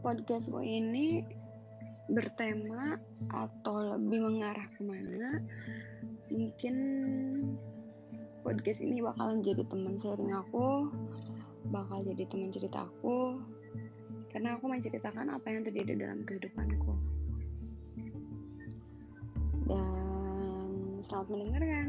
podcast gue ini bertema atau lebih mengarah ke mana mungkin podcast ini bakalan jadi teman sharing aku bakal jadi teman cerita aku karena aku menceritakan apa yang terjadi dalam kehidupanku. Dan selamat mendengarkan.